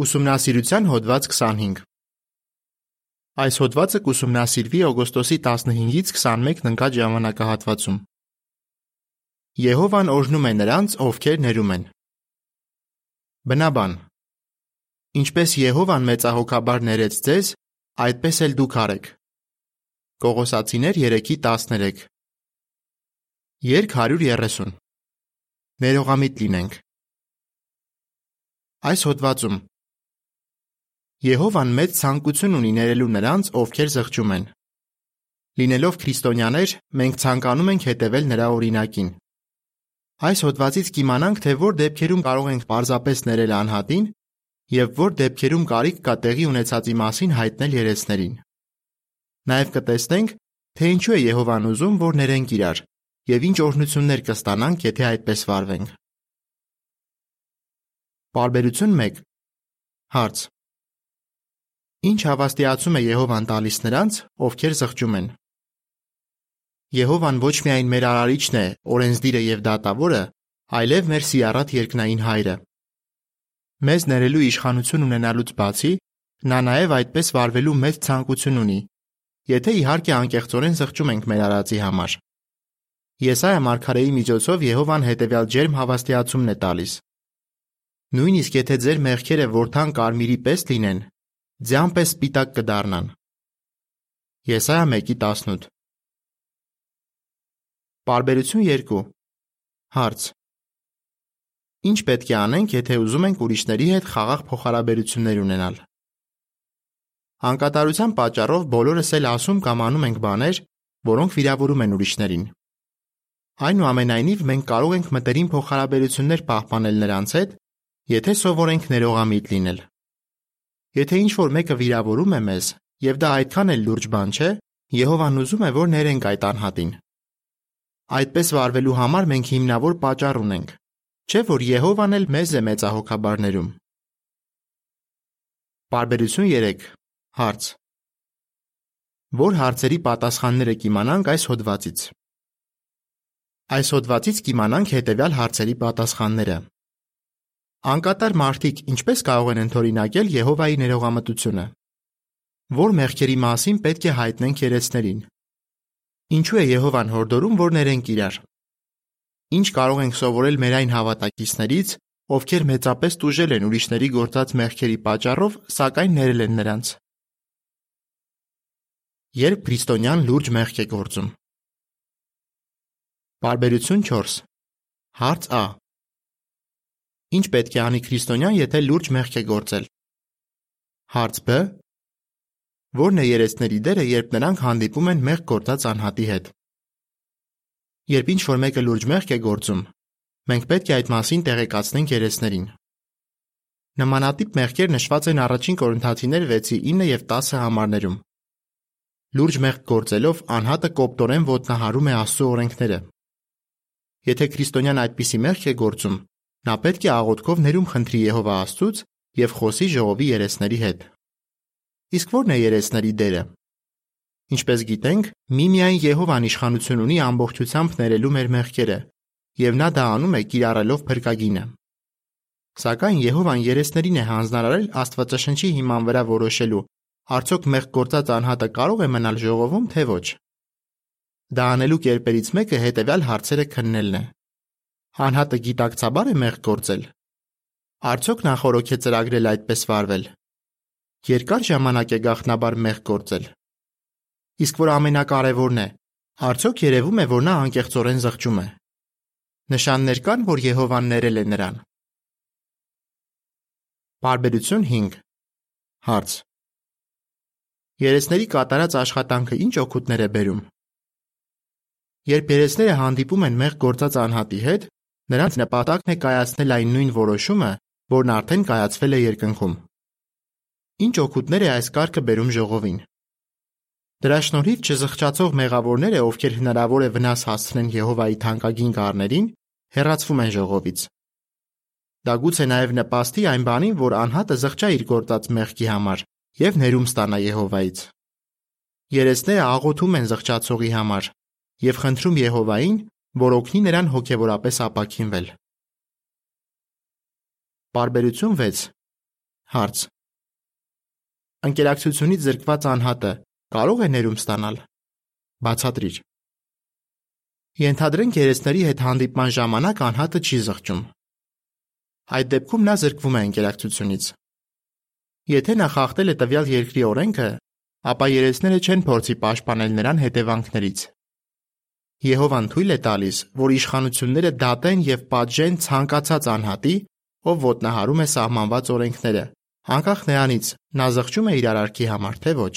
Ուսումնասիրության հոդված 25 Այս հոդվածը կուսումնասիրվի օգոստոսի 15-ից 21-ն ընկած ժամանակահատվածում։ Եհովան օրհնում է նրանց, ովքեր ներում են։ Բնաբան Ինչպես Եհովան մեծահոգաբար ներեց ձեզ, այդպես էլ դուք արեք։ Կողոսացիներ 3:13 Երկ 130 Ներողամիտ լինենք։ Այս հոդվածում Եհովան մեծ ցանկություն ունի ներելու նրանց, ովքեր զղջում են։ Լինելով քրիստոնյաներ, մենք ցանկանում ենք հետևել նրա օրինակին։ Այս հոդվածից կիմանանք, թե որ դեպքերում կարող ենք պարզապես ներել անհատին եւ որ դեպքերում կարիք կա տեղի ունեցածի մասին հայտնել երեսներին։ Նաեւ կտեսնենք, թե ինչու է Եհովան ուզում, որ ներենք իրար եւ ինչ օրհնություններ կստանանք, եթե այդպես վարվենք։ Բարբերություն 1 Հարց Ինչ հավաստիացում է Եհովան տալիս նրանց, ովքեր զղջում են։ Եհովան ոչ միայն մեր արարիչն է, օրենսդիրը եւ դատավորը, այլև մեր սիառատ երկնային հայրը։ Մեզ ներելու իշխանություն ունենալուց բացի, նա նաև այդպես վարվելու մեծ ցանկություն ունի, եթե իհարկե անկեղծորեն զղջում ենք մեր արածի համար։ Եսայա մարգարեի միջոցով Եհովան հետևյալ ջերմ հավաստիացումն է տալիս. Նույնիսկ եթե ձեր մեղքերը որթան կարմիրի պես լինեն, ձյան պես սպիտակ կդառնան։ Եսայա 1:18 Բարբերություն 2 Հարց. Ինչ պետք է անենք, եթե ուզում ենք ուրիշների հետ խաղաղ փոխհարաբերություններ ունենալ։ Անկատարության պատճառով բոլորս էլ ասում կամ անում ենք բաներ, որոնք վիրավորում են ուրիշներին։ Այնուամենայնիվ մենք կարող ենք մտերիմ փոխհարաբերություններ պահպանել նրանց հետ, եթե սովորենք ներողամիտ լինել։ Եթե ինչ-որ մեկը վիրավորում է մեզ, եւ դա այդքան էլ լուրջ բան չէ, Եհովան ուզում է, որ ներենք այդ անհատին։ Այդպես վարվելու համար մենք հիմնավոր պատճառ ունենք, չէ՞ որ Եհովան էլ մեզ է մեծահոգաբար ներում։ Բարբերություն 3 Հարց. Որ հարցերի պատասխանները կիմանանք այս հոդվածից։ Այս հոդվածից կիմանանք հետևյալ հարցերի պատասխանները։ Անկատար մարդիկ ինչպես կարող են ընդօրինակել Եհովայի ներողամտությունը։ Որ մեղքերի մասին պետք է հայտնենք երեցներին։ Ինչու է Եհովան հորդորում, որ ներենք իրար։ Ինչ կարող ենք սովորել մեր այն հավատակիցներից, ովքեր մեծապես տուժել են ուրիշների գործած մեղքերի պատճառով, սակայն ներել են նրանց։ Երբ քրիստոնյան լուրջ մեղք է գործում։ Բարբերություն 4 Հարց Ա Ինչ պետք է անի քրիստոնյան, եթե լուրջ մեղք է գործել։ Հարց Բ. Որն է երեցների դերը, երբ նրանք հանդիպում են մեղք գործած անհատի հետ։ Երբ ինչ-որ մեկը լուրջ մեղք է գործում, մենք պետք է այդ մասին տեղեկացնենք երեցներին։ Նմանատիպ մեղքեր նշված են առաջին Կորինթացիներ 6-ի 9 եւ 10 համարներում։ Լուրջ մեղք գործելով անհատը կոպտորեն ոտնահարում է Աստծո օրենքները։ Եթե քրիստոնյան այդպիսի մեղք է գործում, Նա պետք է աղոթքով ներում խնդրի Եհովա Աստծուց եւ խոսի ժողովի երեսների հետ։ Իսկ ո՞րն է երեսների դերը։ Ինչպես գիտենք, միմիայն Եհովան իշխանություն ունի ամբողջությամբ ներելու մեր մեղքերը, եւ նա դա անում է կիրառելով փրկագինը։ Սակայն Եհովան երեսներին է հանձնարարել Աստվածաշնչի հիման վրա որոշելու, արդյոք մեղք գործած անհատը կարող է մնալ ժողովում, թե ոչ։ Դա անելու կերպերից մեկը հետևյալ հարցերը քննելն է. Անհատը գիտակցաբար է մեղք գործել։ Արդյոք նա խորոք է ծրագրել այդպես վարվել։ Երկար ժամանակ է գախնաբար մեղք գործել։ Իսկ որ ամենակարևորն է, արդյոք երևում է, որ նա անկեղծորեն զղջում է։ Նշաններ կան, որ Եհովան ներել է նրան։ Բարբերություն 5 Հարց. Երեսների կատարած աշխատանքը ինչ օգուտներ է բերում։ Երբ երեսները հանդիպում են մեղ գործած անհատի հետ, Նրանց նպատակն է կայացնել այն նույն որոշումը, որն արդեն կայացվել է երկնքում։ Ինչ օգուտներ է այս կարգը բերում ժողովին։ Դրա շնորհիվ չզղջացող մեղավորները, ովքեր հնարավոր է վնաս հասցնեն Եհովայի թանկագին գառներին, հեռացվում են ժողովից։ Դա գուցե նաև նպաստի այն բանին, որ անհատը զղջա իր գործած մեղքի համար եւ ներում ստանա Եհովայից։ Երեսները աղոթում են զղջացողի համար եւ խնդրում Եհովային, որ օգնի նրան հոգևորապես ապաքինվել։ Բարբերություն 6 Հարց. Ընկերակցությունից զրկված անհատը կարող է ներում ստանալ։ Բացատրիր։ Ենթադրենք երեցների հետ հանդիպման ժամանակ անհատը չի զղջում։ Այդ դեպքում նա զրկվում է ընկերակցությունից։ Եթե նա խախտել է տվյալ երկրի օրենքը, ապա երեցները չեն փորձի պաշտպանել նրան հետևանքներից։ Եհովան թույլ է տալիս, որ իշխանությունները դատեն եւ պատժեն ցանկացած անհատի, ով ոտնահարում է սահմանված օրենքները, անկախ նրանից նա զղջում է իր արարքի համար թե ոչ։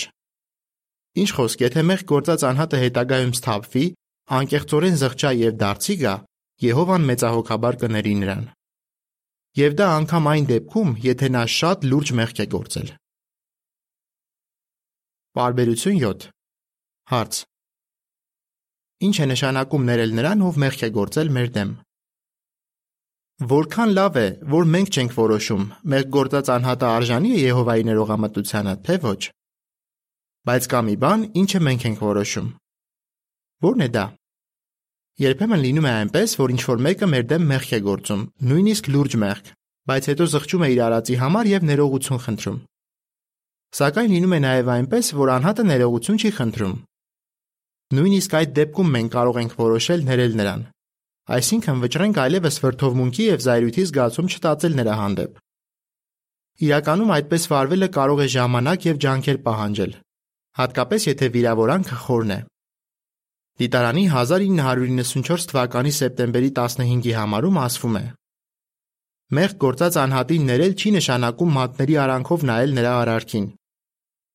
Ինչ խոսք, եթե մեղք գործած անհատը հետագայում սթափվի, անկեղծորեն զղջա եւ դարձի գա, Եհովան մեծահոգաբար կների նրան։ Եվ դա անգամ այն դեպքում, եթե նա շատ լուրջ մեղք է գործել։ Բարբերություն 7 Հարց. Ինչ է նշանակում ներել նրան, ով մեղք է գործել մեր դեմ։ Որքան լավ է, որ մենք չենք որոշում, մեղք գործած անհատը արժանի է Եհովայի ներողամտությանը, թե ոչ։ Բայց կա մի բան, ինչը մենք ենք որոշում։ Ո՞րն է դա։ Երբեմն լինում է այնպես, որ ինչ-որ մեկը մեր դեմ մեղք է գործում, նույնիսկ լուրջ մեղք, բայց հետո զղջում է իր արածի համար եւ ներողություն խնդրում։ Սակայն լինում է նաև այնպես, որ անհատը ներողություն չի խնդրում, Նույնիսկ այդ դեպքում մենք կարող ենք որոշել ներել նրան, այսինքն վճռենք այլևս վրդովմունքի եւ զայրույթի զգացում չտածել նրա հանդեպ։ Իրականում այդպես վարվելը կարող է ժամանակ եւ ջանքեր պահանջել, հատկապես եթե վիրավորանքը խորն է։ Դիտարանի 1994 թվականի սեպտեմբերի 15-ի համարում ասվում է. Մեղք գործած անհատին ներել չի նշանակում մատների արանքով նայել նրա արարքին,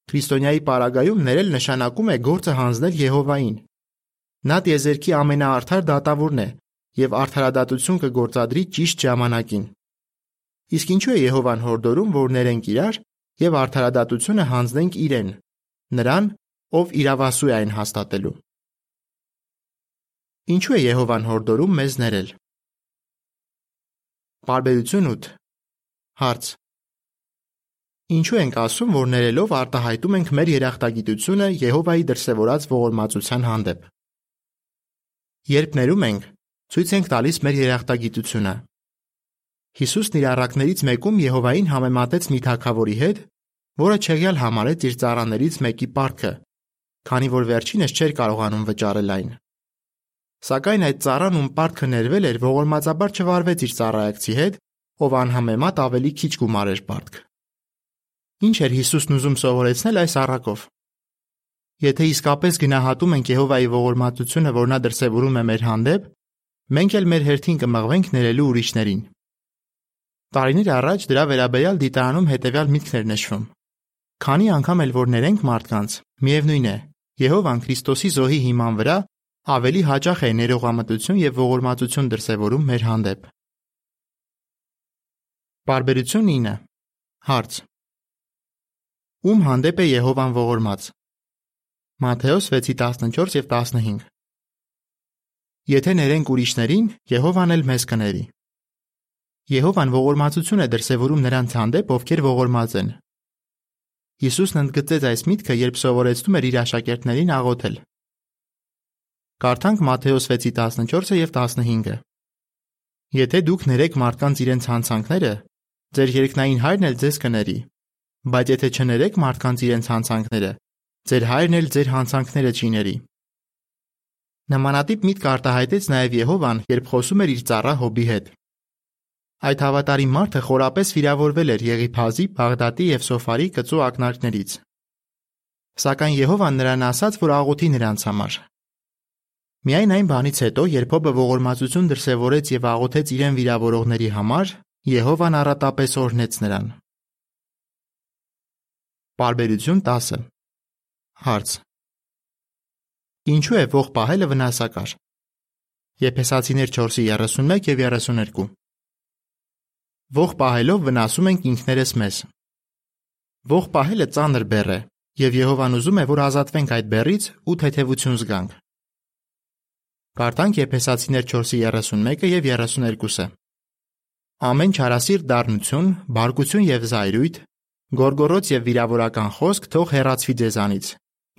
Քրիստոնյայի պարագայում ներել նշանակում է գործը հանձնել Եհովային։ Նա տիեզերքի ամենաարդար դատավորն է եւ արդարադատություն կգործադրի ճիշտ ժամանակին։ Իսկ ինչու է Եհովան հորդորում, որ ներենք իրար եւ արդարադատությունը հանձնենք իրեն, նրան, ով իրավասու է այն հաստատելու։ Ինչու է Եհովան հորդորում մեզ ներել։ Բարբերություն 8 Հարց. Ինչու ենք ասում, որ ներելով արտահայտում ենք մեր երախտագիտությունը Եհովայի դրսևորած ողորմածության հանդեպ։ Երբ ներում ենք, ցույց ենք տալիս մեր երախտագիտությունը։ Հիսուսն իր առակներից մեկում Եհովային համեմատեց մի թագավորի հետ, որը չեղյալ համարեց իր ծառաներից մեկի պարտքը, քանի որ վերջինս չէր կարողանում վճարել այն։ Սակայն այդ ծառան, ում պարտքը ներվել էր, ողորմածաբար չվարվեց իր ծառայակցի հետ, ով անհամեմատ ավելի քիչ գումարեր պարտք։ Ինչ էր Հիսուսն ուզում սովորեցնել այս առակով։ Եթե իսկապես գնահատում ենք Եհովայի ողորմածությունը, որ նա դրսևորում է մեր հանդեպ, մենք էլ մեր հերթին կմղվենք ներելու ուրիշներին։ Տարիներ առաջ դրա վերաբերյալ դիտարանում հետևյալ միտքներ նշվում. Քանի անգամ էլ որ ներենք մարդկանց, միևնույն է, Եհովան Քրիստոսի զոհի հիման վրա ավելի հաճախ է ներողամտություն եւ ողորմածություն դրսևորում մեր հանդեպ։ Բարբերություն 9 Հարց. Ում հանդեպ է Եհովան ողորմած։ Մատթեոս 6:14 եւ 15 Եթե ներենք ուրիշներին, Եհովան էլ մեզ կների։ Եհովան ողորմածություն է դրսևորում նրանց հանդեպ, ովքեր ողորմած են։ Հիսուսն ընդգծեց այս միտքը, երբ սովորեցնում էր իր աշակերտներին աղոթել։ Կարդանք Մատթեոս 6:14-ը եւ 15-ը։ Եթե դուք ներեք մարդկանց իրենց հանցանքները, ձեր երկնային հայրն էլ ձեզ կների Բայց եթե չներեք մարդկանց իրենց հանցանքները, ձեր հայրն էլ ձեր հանցանքները չի ների։ Նմանատիպ միտք արտահայտեց նաև Եհովան, երբ խոսում էր իր ծառա Հոբի հետ։ Այդ հավատարիմ մարդը խորապես վիրավորվել էր Եղիփազի, Բաղդադի եւ Սոֆարի կծու ակնարկներից։ Սակայն Եհովան նրան ասաց, որ աղոթի նրանց համար։ Միայն այն բանից հետո, երբ Հոբը ողորմածություն դրսևորեց եւ աղոթեց իրեն վիրավորողների համար, Եհովան առատապես օրհնեց նրան։ Պարբերություն 10 Հարց. Ինչու է ող պահելը վնասակար։ Եփեսացիներ 4:31 եւ 32 Ող պահելով վնասում ենք ինքներս մեզ։ Ող պահելը ծանր բեռ է, եւ Եհովան ուզում է, որ ազատվենք այդ բեռից ու թեթևություն զգանք։ Կարդանք Եփեսացիներ 4:31 եւ 32-ը։ Ամեն չարասիր դառնություն, բարկություն եւ զայրույթ, Գորգորոց եւ վիրավորական խոսք թող հեռացվի ձեզանից,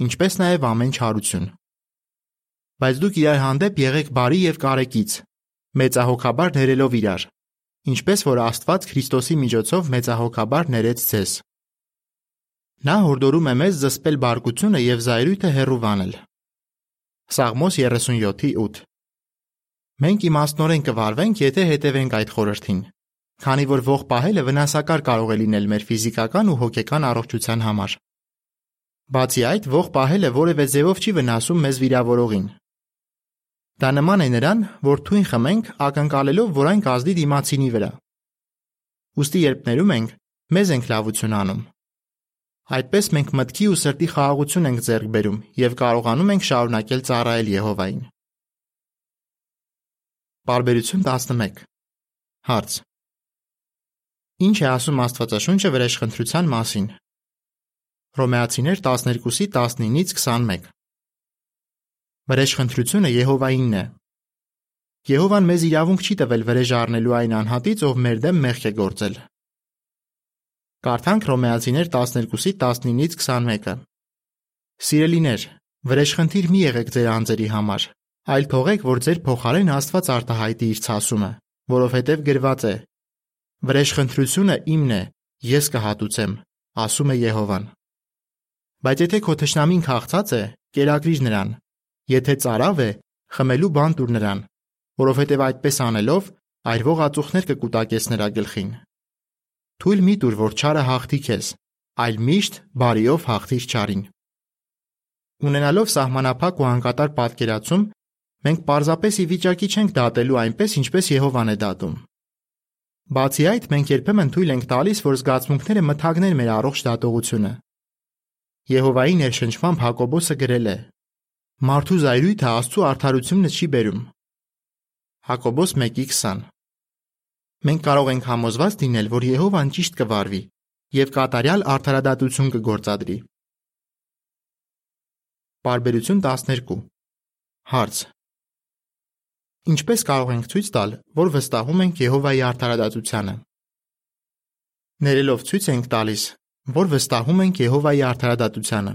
ինչպես նաեւ ամեն չարություն։ Բայց դուք իրար հանդեպ եղեք բարի եւ կարեկից, մեծահոգաբար ներելով իրար, ինչպես որ Աստված Քրիստոսի միջոցով մեծահոգաբար ներեց ձեզ։ Նա հորդորում է մեզ զսպել բարկությունը եւ զայրույթը հեռու վանել։ Սաղմոս 37:8 Մենք իմաստնորեն կվարվենք, եթե հետևենք այդ խորհրդին, քանի որ ող պահելը վնասակար կարող է լինել մեր ֆիզիկական ու հոգեկան առողջության համար։ Բացի այդ, ող պահելը որևէ ձևով չի վնասում մեզ վիրավորողին։ Դա նման է նրան, որ թույն խմենք, ակնկալելով, որ այն կազդի դիմացինի վրա։ Ոստի երբ ներում ենք, մեզ ենք լավություն անում։ Այդպես մենք մտքի ու սրտի խաղաղություն ենք ձեռք բերում եւ կարողանում ենք շարունակել ծառայել Եհովային։ Բարբերություն 11 Հարց. Ինչ է ասում Աստվածաշունչը վրեժխնդրության մասին։ Հռոմեացիներ 12-ի 19-ից 21 Վրեժխնդրությունը Եհովայինն է։ Եհովան մեզ իրավունք չի տվել վրեժ առնելու այն անհատից, ով մեր դեմ մեղք է գործել։ Կարդանք Հռոմեացիներ 12-ի 19-ից 21-ը։ Սիրելիներ, վրեժխնդիր մի եղեք ձեր անձերի համար, այլ թողեք, որ ձեր փոխարեն Աստված արտահայտի իր ցասումը, որովհետև գրված է. Վրեժխնդրությունը իմն է, ես կհատուցեմ, ասում է Եհովան։ Բայց եթե քո թշնամին քաղցած է, կերակրիր նրան, Եթե ծարավ է, խմելու բան տուր նրան, որովհետև այդպես անելով այրվող ածուխներ կկուտակես նրա գլխին։ Թույլ մի տուր, որ չարը հաղթի քեզ, այլ միշտ բարիով հաղթիր չարին։ Ունենալով սահմանափակ ու անկատար պատկերացում, մենք պարզապես ի վիճակի չենք դատելու այնպես, ինչպես Եհովան է դատում։ Բացի այդ, մենք երբեմն թույլ ենք տալիս, որ զգացմունքները մթագնեն մեր առողջ դատողությունը։ Եհովայի ներշնչմամբ Հակոբոսը գրել է. Մարդու զայրույթը Աստծու արդարությունը չի բերում։ Հակոբոս 1:20 Մենք կարող ենք համոզված լինել, որ Եհովան ճիշտ կվարվի եւ կատարյալ արդարադատություն կգործադրի։ Բարբերություն 12 Հարց. Ինչպես կարող ենք ցույց տալ, որ վստահում ենք Եհովայի արդարադատությանը։ Ներելով ցույց ենք տալիս, որ վստահում ենք Եհովայի արդարադատությանը։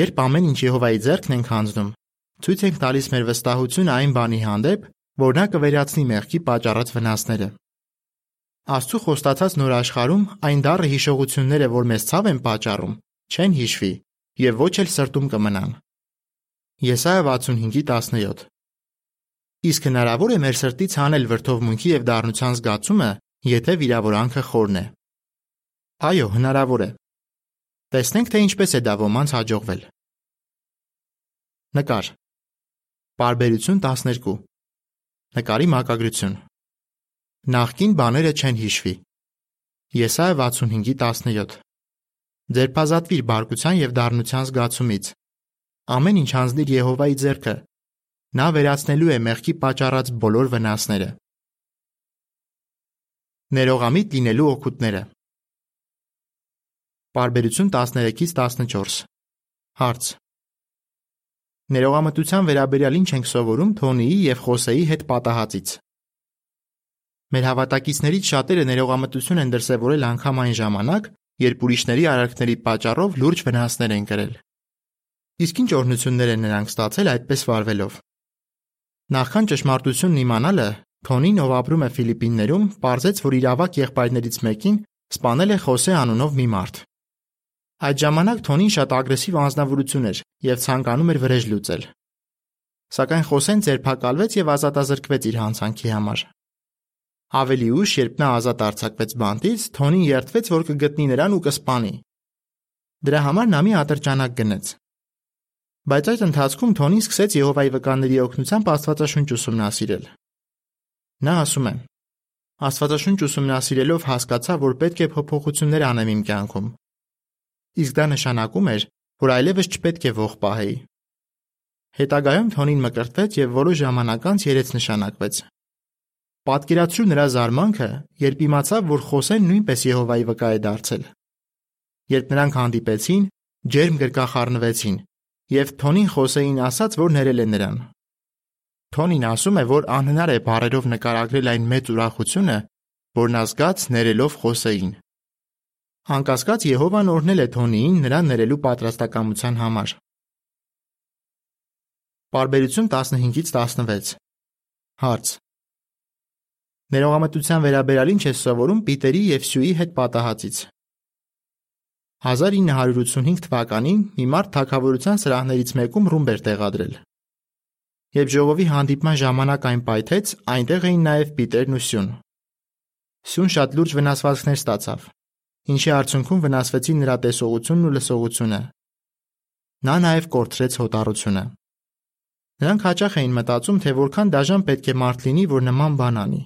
Երբ ամեն ինչ Եհովայի ձեռքն ենք հանձնում, ցույց ենք տալիս մեր վստահությունը այն բանի հանդեպ, որ նա կվերացնի մեղքի պատճառած վնասները։ Աստծո խոստացած նոր աշխարհում այն դառը հիշողությունները, որ մեզ ցավ են պատճառում, չեն հիշվի եւ ոչ էլ սրտում կմնան։ Եսայա 65:17 Իսկ հնարավոր է մեր սրտից հանել վրթովմունքի եւ դառնության զգացումը, եթե վիրավորանքը խորն է։ Այո, հնարավոր է։ Տեսնենք, թե ինչպես է դա ոմանց հաջողվել։ Նկար։ Բարբերություն 12։ Նկարի մակագրություն։ Նախքին բաները չեն հիշվի։ Եսայա 65:17։ Ձերբազատվիր բարկության եւ դառնության զգացումից։ Ամեն ինչ հանձնիր Եհովայի ձեռքը։ Նա վերացնելու է մեղքի պատճառած բոլոր վնասները։ Ներողամիտ լինելու օգուտները։ Պարբերություն 13-ից 14 Հարց. Ներողամտության վերաբերյալ ինչ ենք սովորում Թոնիի եւ Խոսեի հետ պատահածից։ Մեր հավատակիցներից շատերը ներողամտություն են դրսևորել անգամ այն ժամանակ, երբ ուրիշների արարքների պատճառով լուրջ վնասներ են կրել։ Իսկ ինչ օրհնություններ են նրանք ստացել այդպես վարվելով։ Նախքան ճշմարտությունն իմանալը, Թոնին, ով ապրում է Ֆիլիպիններում, ողջեց, որ իր ավակ եղբայրներից մեկին սպանել է Խոսե անունով մի մարդ։ Այդ ժամանակ Թոնին շատ ագրեսիվ անձնավորություն էր եւ ցանկանում էր վրեժ լուծել։ Սակայն Խոսեն ձերբակալվեց եւ ազատազրկվեց իր հանցանքի համար։ Ավելի ուշ, երբ նա ազատ արձակվեց բանտից, Թոնին երդվեց, որ կգտնի նրան ու կսպանի։ Դրա համար նա մի ատրճանակ գնեց։ Բայց այդ ընթացքում Թոնին սկսեց Եհովայի վկաների օգնությամբ Աստվածաշունչ ուսումնասիրել։ Նա ասում է. Աստվածաշունչ ուսումնասիրելով հասկացա, որ պետք է փոփոխություններ անեմ իմ կյանքում իսկ դա նշանակում էր, որ այլևս չպետք է ող պահեի։ Հետագայում Թոնին մկրտվեց եւ որոշ ժամանակ անց երեց նշանակվեց։ Պատկերացրու նրա զարմանքը, երբ իմացավ, որ Խոսեն նույնպես Եհովայի վկա է դարձել։ Երբ նրանք հանդիպեցին, ջերմ գրկախառնվեցին, եւ Թոնին Խոսեին ասաց, որ ներել է նրան։ Թոնին ասում է, որ անհնար է բարերով նկարագրել այն մեծ ուրախությունը, որ նա զգաց ներելով Խոսեին։ Անկասկած Եհովան օրհնել է Թոնիին նրան ներելու պատրաստակամության համար։ Պարբերություն 15-ից 16 Հարց. Ներողամտության վերաբերյալ ինչ է սովորում Պիտերի եւ Սյուի հետ պատահածից։ 1985 թվականին մի մարդ թագավորության սրահներից մեկում ռումբ էր տեղադրել։ Երբ ժողովի հանդիպման ժամանակ այն պայթեց, այնտեղ էին նաև Պիտերն ու Սյուն։ Սյուն շատ լուրջ վնասվածքներ ստացավ, ինչի արդյունքում վնասվեցին նրա տեսողությունն ու լսողությունը։ Նա նաև կորցրեց հոտառությունը։ Նրանք հաճախ էին մտածում, թե որքան դաժան պետք է մարդ լինի, որ նման բան անի։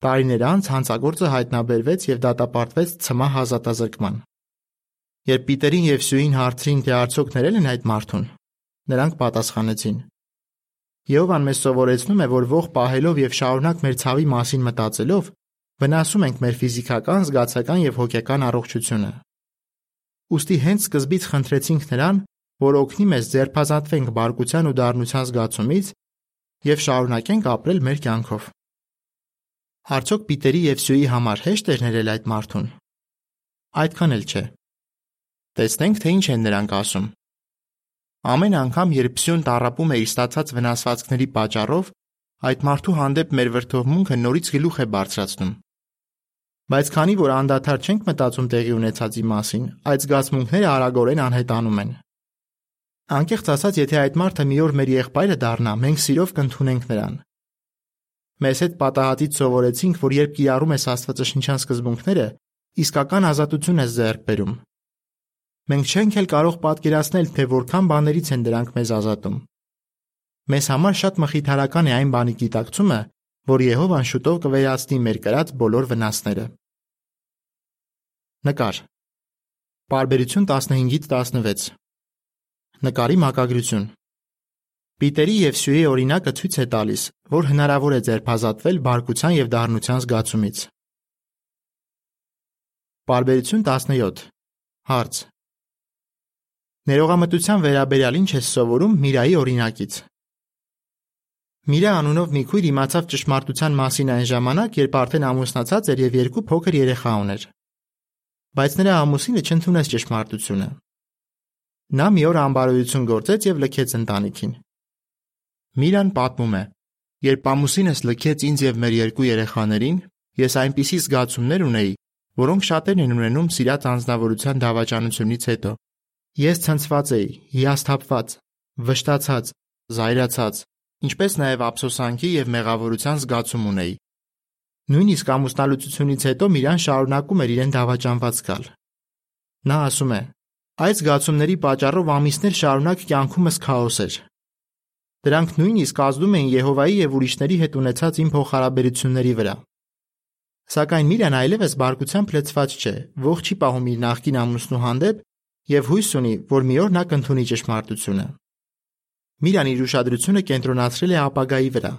Տարիներ անց հանցագործը հայտնաբերվեց եւ դատապարտվեց ցմահ հազատազրկման։ Երբ Պիտերին եւ Սյուին հարցրին, թե արդյոք ներել են այդ մարդուն, նրանք պատասխանեցին. Եհովան մեզ սովորեցնում է, որ ող պահելով եւ շարունակ մեր ցավի մասին մտածելով, վնասում ենք մեր ֆիզիկական, զգացական եւ հոգեկան առողջությունը։ Ոստի հենց սկզբից խնդրեցինք նրան, որ օգնի մեզ ձերբազատվենք բարկության ու դառնության զգացումից եւ շարունակենք ապրել մեր կյանքով։ Արդյոք Պիտերի եւ Սյուի համար հեշտ էր ներել այդ մարդուն։ Այդքան էլ չէ։ Տեսնենք, թե ինչ են նրանք ասում։ Ամեն անգամ, երբ Սյուն տարապում է իր ստացած վնասվածքների պատճառով, այդ մարդու հանդեպ մեր վրթովմունքը նորից գլուխ է բարձրացնում։ Բայց քանի որ անդադար չենք մտածում տեղի ունեցածի մասին, այդ զգացմունքները արագորեն անհետանում են։ Անկեղծ ասած, եթե այդ մարդը մի օր մեր եղբայրը դառնա, մենք սիրով կընդունենք նրան։ Մեզ հետ պատահածից սովորեցինք, որ երբ կիրառում ես աստվածաշնչյան սկզբունքները, իսկական ազատություն ես ձեռք բերում։ Մենք չենք էլ կարող պատկերացնել, թե որքան բաներից են դրանք մեզ ազատում։ Մեզ համար շատ մխիթարական է այն բանի գիտակցումը, որ Եհովան շուտով կվերացնի մեր կրած բոլոր վնասները։ Նկար։ Պարբերություն 15-ից 16։ Նկարի մակագրություն։ Պիտերի եւ Սյուի օրինակը ցույց է տալիս, որ հնարավոր է ձերբազատվել բարկության եւ դառնության զգացումից։ Պարբերություն 17։ Հարց. Ներողամտության վերաբերյալ ինչ է սովորում Միրայի օրինակից։ Միրա անունով մի քույր իմացավ ճշմարտության մասին այն ժամանակ, երբ արդեն ամուսնացած էր եւ երկու փոքր երեխա ուներ բայց նրա ամուսինը չընդունեց ճշմարտությունը։ Նա մի օր անբարոյություն գործեց եւ լքեց ընտանիքին։ Միրան պատմում է. Երբ ամուսինս լքեց ինձ եւ մեր երկու երեխաներին, ես այնպիսի զգացումներ ունեի, որոնք շատերն են ունենում սիրած անznավորության դավաճանությունից հետո։ Ես ցնցված էի, հիասթափված, վշտացած, զայրացած, ինչպես նաև ափսոսանքի եւ մեղավորության զգացում ունեի։ Նույնիսկ ամուսնալուծությունից հետո Միրան շարունակում էր իրեն դավաճանված զգալ։ Նա ասում է. Այս զգացումների պատճառով ամիսներ շարունակ կյանքումս քաոս էր։ Դրանք նույնիսկ ազդում էին Եհովայի եւ ուրիշների հետ ունեցած իմ փոխհարաբերությունների վրա։ Սակայն Միրան այլևս բարկությամբ լեցված չէ, ողջ չի պահում իր նախկին ամուսնու հանդեպ եւ հույս ունի, որ մի օր նա կընդունի ճշմարտությունը։ Միրան իր ուշադրությունը կենտրոնացրել է ապագայի վրա,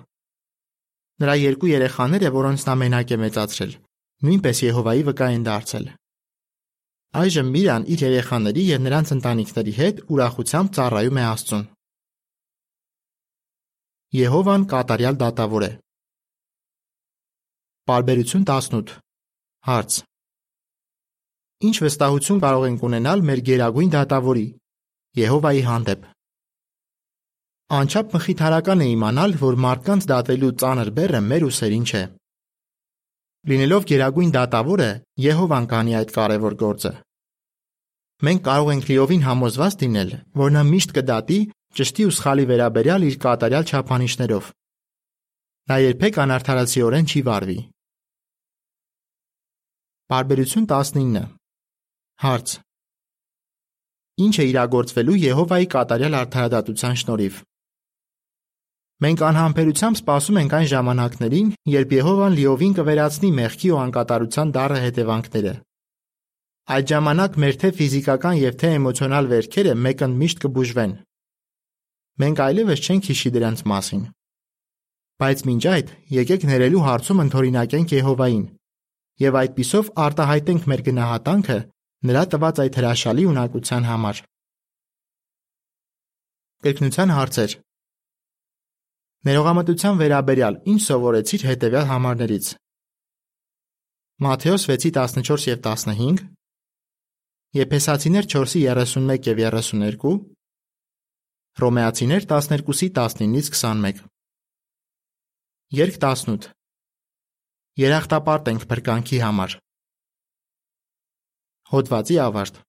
Նրա երկու երեխաները, որոնց նա մենակ է մեծացրել, նույնպես Եհովայի վկա են դարձել։ Այժմ Միրան իր երեխաների եւ նրանց ընտանիքների հետ ուրախությամբ ծառայում է Աստծուն։ Եհովան կատարյալ դատավոր է։ Բարբերություն 18 Հարց. Ինչ վստահություն կարող ենք ունենալ մեր գերագույն դատավորի Եհովայի հանդեպ։ Անչափ մխիթարական է իմանալ, որ մարդկանց դատելու ծանր բեռը մեր ուսերին չէ։ Լինելով գերագույն դատավորը, Եհովան կանի այդ կարևոր գործը։ Մենք կարող ենք լիովին համոզված լինել, որ նա միշտ կդատի ճշտի ու սխալի վերաբերյալ իր կատարյալ չափանիշներով։ Նա երբեք անարդարացիորեն չի վարվի։ Բարբերություն 19 Հարց. Ինչ է իրագործվելու Եհովայի կատարյալ արդարադատության շնորհիվ։ Մենք անհամբերությամբ սպասում ենք այն ժամանակներին, երբ Եհովան լիովին կվերացնի մեղքի ու անկատարության դառը հետևանքները։ Այդ ժամանակ մեր թե ֆիզիկական եւ թե էմոցիոնալ վերքերը մեկընդմիշտ կբուժվեն։ Մենք այլևս չենք հիշի դրանց մասին։ Բայց մինչ այդ, եկեք ներելու հարցում ընդօրինակենք Եհովային եւ այդпիսով արտահայտենք մեր գնահատանքը նրա տված այդ հրաշալի ունակության համար։ Կրկնության հարցեր. Ներողամտության վերաբերյալ ինչ սովորեցիր հետևյալ համարներից։ Մատթեոս 6:14 եւ 15, Եփեսացիներ 4:31 եւ 32, Հռոմեացիներ 12:19-ից 21։ Երկ 18։ Երախտապարտ ենք փրկանքի համար։ Հոդվացի ավարտ։